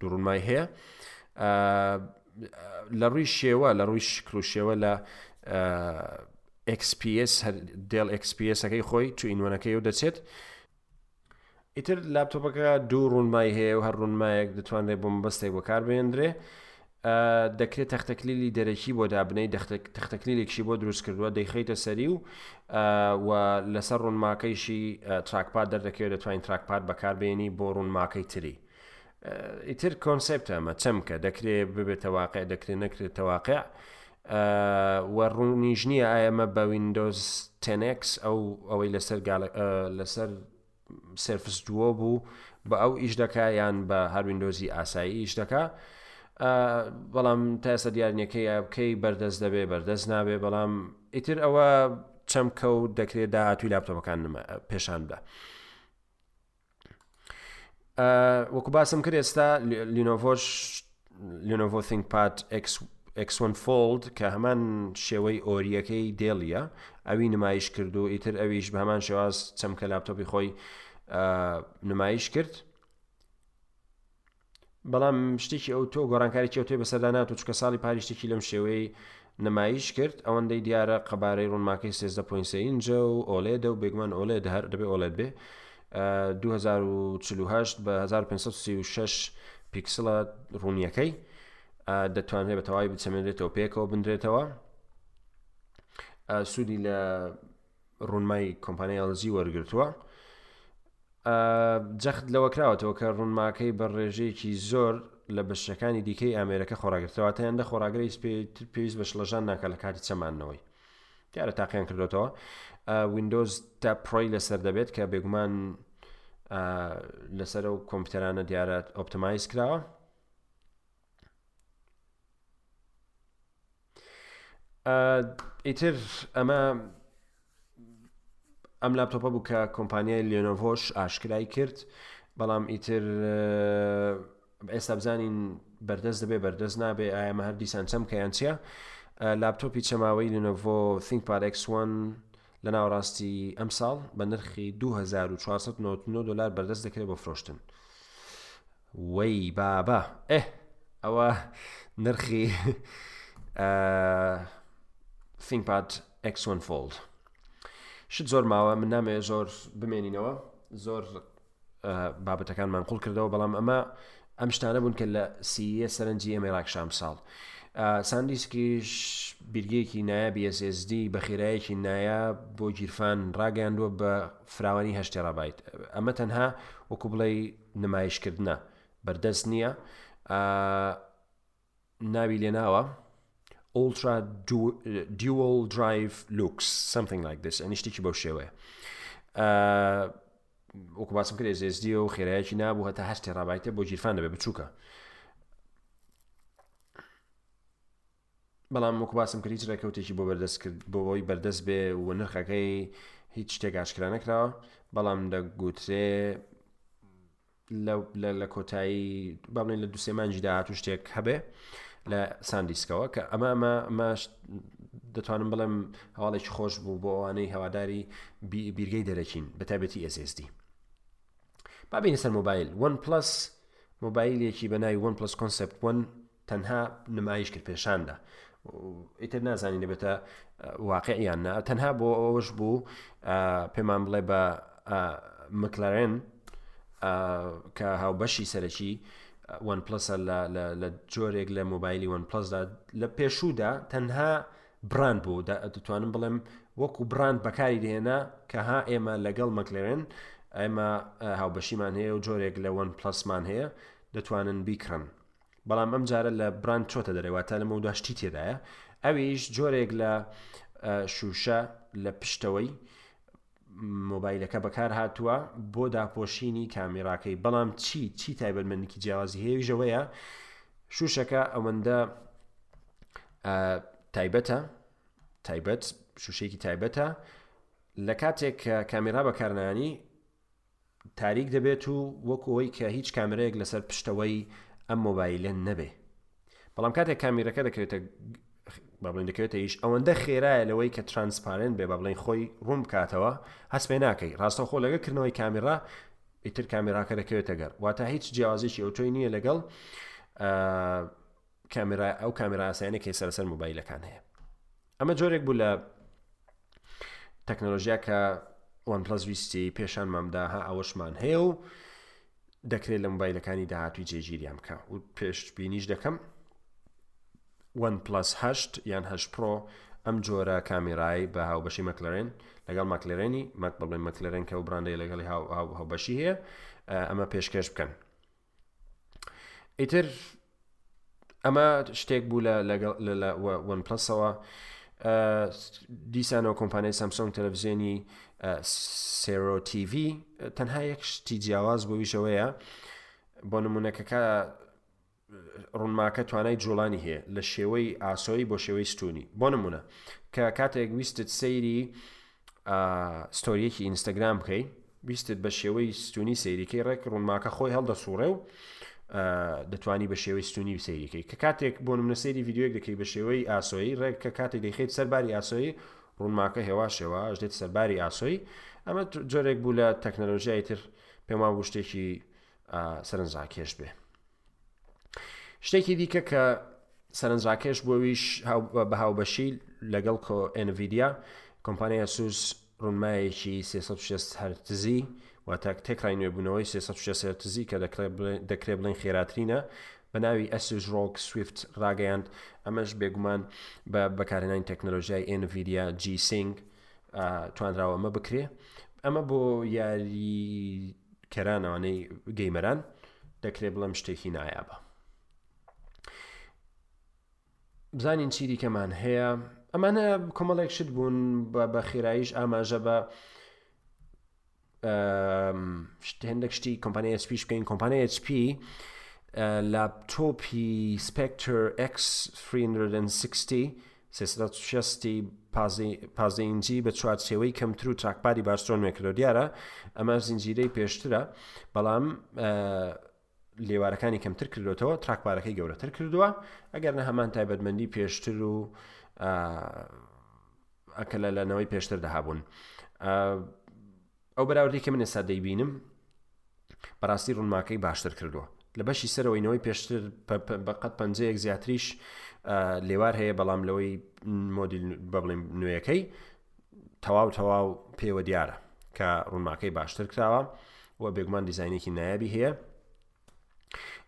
دووڕونمای هەیە لە ڕووی شێوە لە ڕووی شکل و شێوە لە XPS دێل XPSەکەی خۆی تو ئینوەنەکەی و دەچێت ئیتر لاپتۆپەکە دوو ڕوونمای هەیە و هەر ڕوونمایەک دەتوانرێت بۆم بەستێک بەکار بێندرێ دەکرێت تەختەکلیلی دەرەکی بۆ دابنەی تەختەکلیلێکشی بۆ دروست کردووە دەیخیتە سەری و و لەسەر ڕوونماکەیشی تراکپات دەردەکەوێت دەتوانین تراکپات بەکاربیێنی بۆ ڕوونماکەی تری ئیتر کۆنسپت ئەمە چەمکە دەکرێ ببێتە واقع دەکرێت نەکرێتە واقع و ڕوونیش نییە ئایەمە بە وینندۆز تەنکس ئەو ئەوەی لەسەر لەسەر سرفس دووە بوو بە ئەو ئیش دەکە یان بە هەر وینندۆزی ئاسایی ئیش دەکە بەڵام تاسە دیارنیەکەی بکەی بەردەست دەبێ بەردەست نابێ بەڵام ئیتر ئەوە چەمکە و دەکرێت داهاتوی لاپتۆپەکان پێشان بدە. وەکو باسم کرد ئێستا لینۆڤۆش لینۆڤۆ ثینگ پات ئەکسۆن فۆلد کە هەمان شێوەی ئۆریەکەی دێڵە ئەوی نمایش کرد و ئیتر ئەویش بە هەمان شێواز چەمکە لاپتۆپی خۆی نمایش کرد بەڵام شتێکی ئەوتۆ گۆڕانکارێکی ئەوتۆی بەسەردا ناتوو چکە ساڵی پاری شتێکی لەم شێوەی نمایش کرد ئەوەندەی دیارە قەبارەی ڕوونماکەی سێزدە پوینسەینجە و ئۆلێدە و بێگومان ئۆلێد هەر دەبێ ئۆلێت بێ 2048 بە 1536 پیکسلە ڕوونیەکەی دەتوانێت بە تەواوی بچەمێنێتەوە پێکەوە بندرێتەوە سوودی لە ڕونمای کۆمپانیای ئەلجی وەرگرتووە جەخت لەوە کراوەتەوە کە ڕوونماکەی بە ڕێژەیەکی زۆر لە بەشەکانی دیکەی ئامێرەکە خۆراگرتەوە تا هێندە خۆراگری پێویست بە شڵەژان ناکە لە کاتی چەمانەوەی دیارە تاقییان کردوێتەوە وینندۆز تا پرۆی لەسەر دەبێت کە بێگومان لەسەر و کۆمپیوتەرانە دیارە ئۆپتمایز کراوە ئیتر ئەمە ئەم لاپتۆپە بوو کە کۆمپانیای لێنۆڤۆش ئاشکرای کرد بەڵام ئیتر ئێستا بزانین بەردەست دەبێ بەردەست نابێ ئایمە هەر دیسان چەم کەیان چە لاپتۆپی چەماوەی لێنۆڤۆ ثینگ پارێکسوان لە ناوەڕاستی ئەم ساڵ بە نرخی 2499 دلار بەردەست دەکرێت بۆ فرۆشتن. وەی بابە ئه ئەوە نرخی سینگپاد ئەکسۆن فۆلد شت زۆر ماوە من نامێ زۆر بمێنینەوە زۆر بابەتەکانمان قوڵ کردەوە بەڵام ئەمە ئەم شتانە بوون کە لە سیە سەرنجی ئەمە ڕاک شام ساڵ ساندیسکیش بیرگەیەکی نایابی SSD بە خێرایەکی نایە بۆ گیرفان ڕاگەیاندووە بە فراوانی هەشتێ ڕابیت ئەمە تەنها وەکو بڵێ نمایش کردنە بەردەست نیە ئا ناوی لێناوە ئۆڵترا دیوەڵ درایڤ لوکس سمتنگ لایک دەس ئەنی شتێکی بەو شێوەیە وەکو باسم کرێ زێزدیە و خێرایەکی نابوو هەتا هەستی ڕابایتە بۆ گیرفان دەبێت بچووکە بەڵام وەکو باسم کرد هیچ ڕێکەوتێکی بۆ بەردەست کرد بۆەوەی بەردەست بێ و نرخەکەی هیچ شتێک ئاشکرا نەکراوە بەڵام دەگوترێ لە کۆتایی بەڵێن لە دوسێمانجی داهات و شتێک هەبێ لە ساندیسکەوە کە ئەمە ئەمە ماش دەتوانم بڵێم هەواڵێکی خۆش بوو بۆ ئەوانەی هەواداری بیرگەی دەرەچین بە تابێتی SSD بابینە سەر مۆبایل 1 پلس مۆبایلێکی بە ناوی 1 پلس کۆنسپت 1 تەنها نمایش کرد پێشان دا ئیتر نازانی دەبێتە واقعیان نا تەنها بۆ ئەوەش بوو پێمان بڵێ بە مکلارێن کە هاوبەشی سەرەکی وەن پلسە لە جۆرێک لە مۆبایلی وەن پلسدا لە پێشوودا تەنها براند بوو دەتوانم بڵێم وەکو براند بەکاری دێنا کە ها ئێمە لەگەڵ مەکلێرن ئێمە هاوبەشیمان هەیە و جۆرێک لە وەن پلسمان هەیە دەتوانن بیکڕن بەڵام ئەم جارە لە براند چۆتە دەرێ واتە لەمە دوا شتی تێدایە ئەویش جۆرێک لە شوشە لە پشتەوەی مۆبایلەکە بەکار هاتووە بۆ داپۆشینی کامیراکەی بەڵام چی چی تایبەتمەندێکی جیاوازی هەیەژەوەیە شوشەکە ئەوەندە تایبەتە تایبەت شوشێکی تایبەتە لە کاتێک کامیرا بەکارنانی تاریک دەبێت و وەکو ئەوەی کە هیچ کامێرەیەک لەسەر پشتەوەی ئەم مۆبایلە نەبێ بەڵام کاتێک کامیرەکە دەکەوێتە بابلین دەکەوێتە ئیش ئەوەندە خێرایە لەوەی کە ترانسپارنت بێ بابلین خۆی ڕوون بکاتەوە هەست پێ ناکەی ڕاستە خۆ لەگە کردنەوەی کامیرا ئیتر کامیراکە دەکەوێتە گەر واتە هیچ جیازێکی ئەوتۆی نییە لەگەڵ کامێرا ئەو کامێرا ئاسایانە کە سەر سەر موبایلەکان هەیە ئەمە جۆرێک بوو لە تەکنەلۆژیا کە وەنپلس ویستی پێشان مامدا ها ئەوەشمان هەیە و دەکرێت لە موبایلەکانی داهاتوی جێگیریان بکە و پێشببینیش دەکەم وەن پلس هەشت یان هەش پرۆ ئەم جۆرە کامیرای بە هاوبەشی مەکلرێن لەگەڵ مەکلرێنی مەک بڵێ مەکلرێن کە و براندەیە لەگەڵی هاوبەشی هەیە ئەمە پێشکەش بکەن ئیتر ئەمە شتێک بوو لە لەگەڵ لە وەن پلسەوە دیسانەوە کۆمپانیای سامسۆنگ تەلەڤزیۆنی سێرۆ TV تەنها یەک شتی جیاواز بۆویشەوەیە بۆ نمونونەکەکە ڕوونماکە توانای جوڵانی هەیە لە شێوەی ئاسۆی بۆ شێوەی ستونی بۆ نمونە کە کاتێک ویستت سەیری ستۆریەکی ئینستاگرام بکەی بیستت بە شێوەی ستونی سەیریکەی ڕێک ڕوونماکە خۆی هەڵدەسوڕێ و دەتوانی بە شێوەی ستونی و سەیریکەی کە کاتێک بۆ منە سەیری یددیوەک دەکەی بە شێوەی ئاسۆی ڕێک کە کاتێک دەیخیت سەرباری ئاسۆی ڕوونماکە هێواشەوە ئەژێت سەرباری ئاسۆی ئەمە جۆرێک بوو لە تەکنەلۆژیای تر پێما بوو شتێکی سەرنجاکێش بێ شتێکی دیکە کە سەرنجاکێش بوویش بە هاوبەشی لەگەڵ ئەنڤیدیا کۆمپانیا سوس ڕونمایەکی 360 هەرتزی و تاک تێکڕای نوێبوونەوەی 360 هەرتزی کە دەکرێ بڵین خێراترینە بە ناوی ئەسوس ڕۆک سویفت ڕاگەیاند ئەمەش بێگومان بە بەکارهێنانی تەکنەلۆژیای ئەنڤیدیا جی سنگ توانراوە ئەمە بکرێ ئەمە بۆ یاری کەران ئەوانەی گەیمەران دەکرێت بڵێم شتێکی نایابە بزانین چی دیکەمان هەیە ئەمانە کۆمەڵێک شت بوون بە خێراییش ئاماژە بە هەندێک شتی کۆمپانیای سپیش بکەین کۆمپانیای HP لاپتۆپی سپکتر X360 سێ سەد و شەست ی پازینجی بە چوارچێوەی کەمتر و تراکپادی باشترۆ نوێکردەوە دیارە ئەمە زنجیرەی پێشترە بەڵام لێوارەکانی کەمتر کردوێتەوە تراکپارەکەی گەورەتر کردووە ئەگەر نە هەمان تایبەتمەندی پێشتر و ئەکەلە لەنەوەی پێشتر دەهابوون ئەو بەراوردەی کە من ئێستا دەیبینم بەڕاستی ڕونماکەی باشتر کردووە لە بەشی سەرەوەی نەوەی پێشتر بەقەت پەنجەیەک زیاتریش لێوار هەیە بەڵام لەوەی مۆدیل بەڵێن نوێیەکەی تەواو تەواو پێوە دیارە کە ڕوونماکەی باشتر کراوە و بێگومان دیزینێکی نایابی هەیە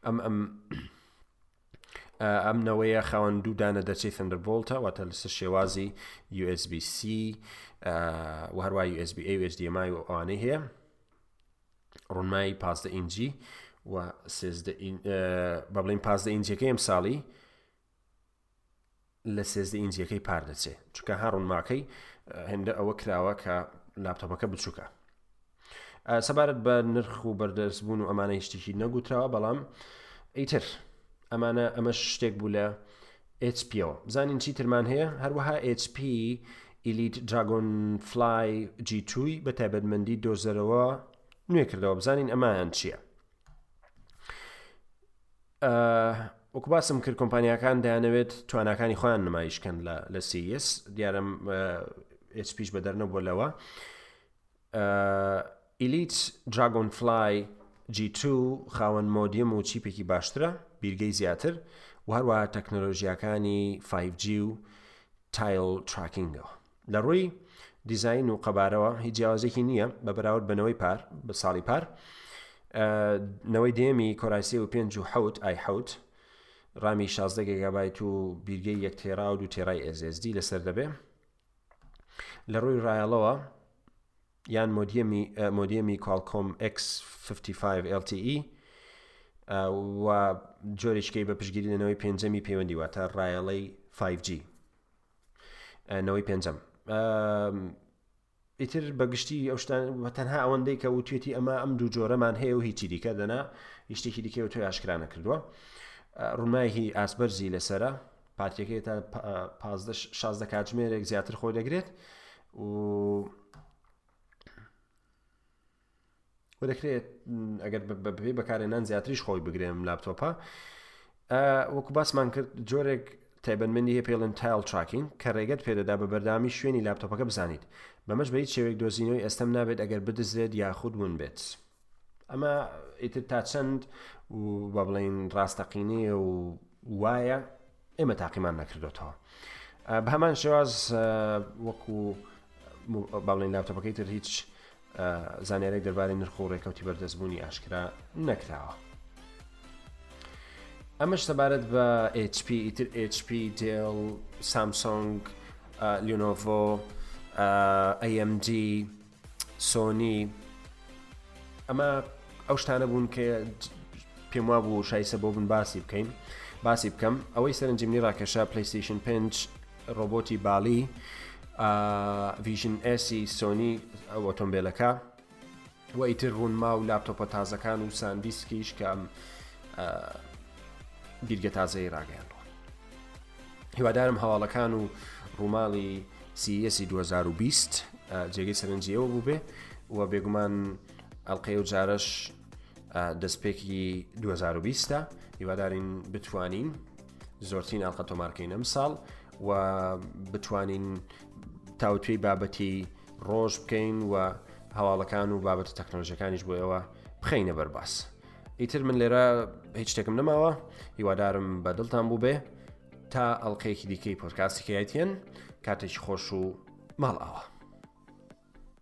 ئەم ئەم ئەم نەوەیە خاوەن دوو دانە دەرچەی ثەندەربۆڵتە واتە لەسەر شێوازی USB-C و هەروە USB-A و HDMI و ئەوانەی هەیە ڕونمایی پازدە ئینجی و بە بڵین پازدە ئینجەکە ئەم ساڵی لە سێزدە ئینجیەکەی پار دەچێ چونکە هارون ماکەی هێندە ئەوە کراوە کە لاپتۆپەکە بچووکە سەبارەت بە نرخ و بەردەرس بوون و ئەمانە هیچتیکی نەگوتراوە بەڵام ئیتر ئەمانە ئەمە شتێک بوو لە HPەوە بزانین چی ترمان هەیە هەروەها HP ئیلیت جاگۆن فلای جیتووی بە تایبەتمەندی دۆزەرەوە نوێ کردەوە بزانین ئەمایان چییە؟ وەکو باسم کرد کۆمپانیاکان دەیانەوێت تواناکانی خۆیان نمایشکەن لە لە سیس دیارم پیش بە دەرنەبووە لەوە ئیلیت دراگۆن فلای G2 خاوەن مۆدیم و چیپێکی باشترە بیرگەی زیاتر و هەروە تەکنۆلۆژیاکانی 5G و تایل تراکینگەوە لە ڕووی دیزین و قەبارەوە هیچ جیاوازێکی نییە بە بەراورد بەنەوەی پار بە ساڵی پار نەوەی دێمی کۆرایسی و پێنج و حوت ئای حوت ڕامی 16 گگابایت و بیرگەی یەک تێرا و دو تێرای ئێزێزدی لەسەر دەبێ لە ڕووی ڕایەڵەوە یان مۆدیەمی مۆدیەمی کاڵکۆم X55 LTE و جۆرێکەکەی بە پشگیری لەنەوەی پێنجەمی پەیوەندی واتە ڕایەڵەی 5G نەوەی پێنجەم ئیتر بەگشتی ئەو شتان تەنها ئەوەندەی کە وتێتی ئەمە ئەم دوو جۆرەمان هەیە و هیچی دیکە دەنا هیشتێکی دیکە و تۆ یاشکرانە کردووە ڕوونایهی ئاسبەرزی لەسرە پارتیەکەی تا شازدە کاتژمێرێک زیاتر خۆی دەگرێت و و دەکرێت ئەگەر بەبێ بەکارێنان زیاتریش خۆی بگرێم لاپتۆپە وەکو باسمان کرد جۆرێک تایبەتمەندی هەیە پێڵن تایل تراکین کە ڕێگەت پێدەدا بە بەردامی شوێنی لاپتۆپەکە بزانیت بەمەش بە هیچ شێوێک دۆزینەوەی ئەستەم نابێت ئەگەر بدزرێت یاخود ون بێت ئەمە ئیتر تا چەند و بە بڵین ڕاستەقینەیە و وایە ئێمە تاقیمان نەکردوێتەوە بە هەمان شێواز وەکو باڵێن لاپتۆپەکەی تر هیچ زانیارێک دەربارەی نرخ و ڕێکەوتی بەردەستبوونی ئاشکرا نەکراوە ئەمەش سەبارەت بە HP ئیتر HP دێل سامسۆنگ لیۆنۆڤۆ AMD سۆنی ئەمە ئەو شتانە بوون کە پێم وا بوو شایسە بۆ بن باسی بکەین باسی بکەم ئەوەی سەرنجمنی ڕاکێشە پلیستیشن پێنج ڕۆبۆتی باڵی ڤژن ئەسی سۆنی ئەو ئۆتۆمبیلەکە و ئیتر ڕوونما و لاپتۆپە تازەکان و ساندیسکیش کە ئەم بیرگە تازەی ڕاگەیان هیوادارم هەواڵەکان و ڕووماڵی سیەسی 2020 جێگەی سەرنجی ئێوە بوو بێ و بێگومان ئەڵلقەی و جارش دەستپێکی 2020 هیوادارین بتوانین زۆرترین ئەڵلقە تۆمارکەین ئەم ساڵ و بتوانین تاوتوی بابەتی ڕۆژ بکەین و هەواڵەکان و بابەتە تەکنۆلژەکانیش بۆ ئەوە بخینە بەرباس. ئیتر من لێرە هیچ شتێکم نەماوە هیوادارم بە دڵتان بوو بێ تا ئەڵلقەیەکی دیکەی پۆرکاسیکایەتیان کاتێکی خۆش و ماڵ ئاوە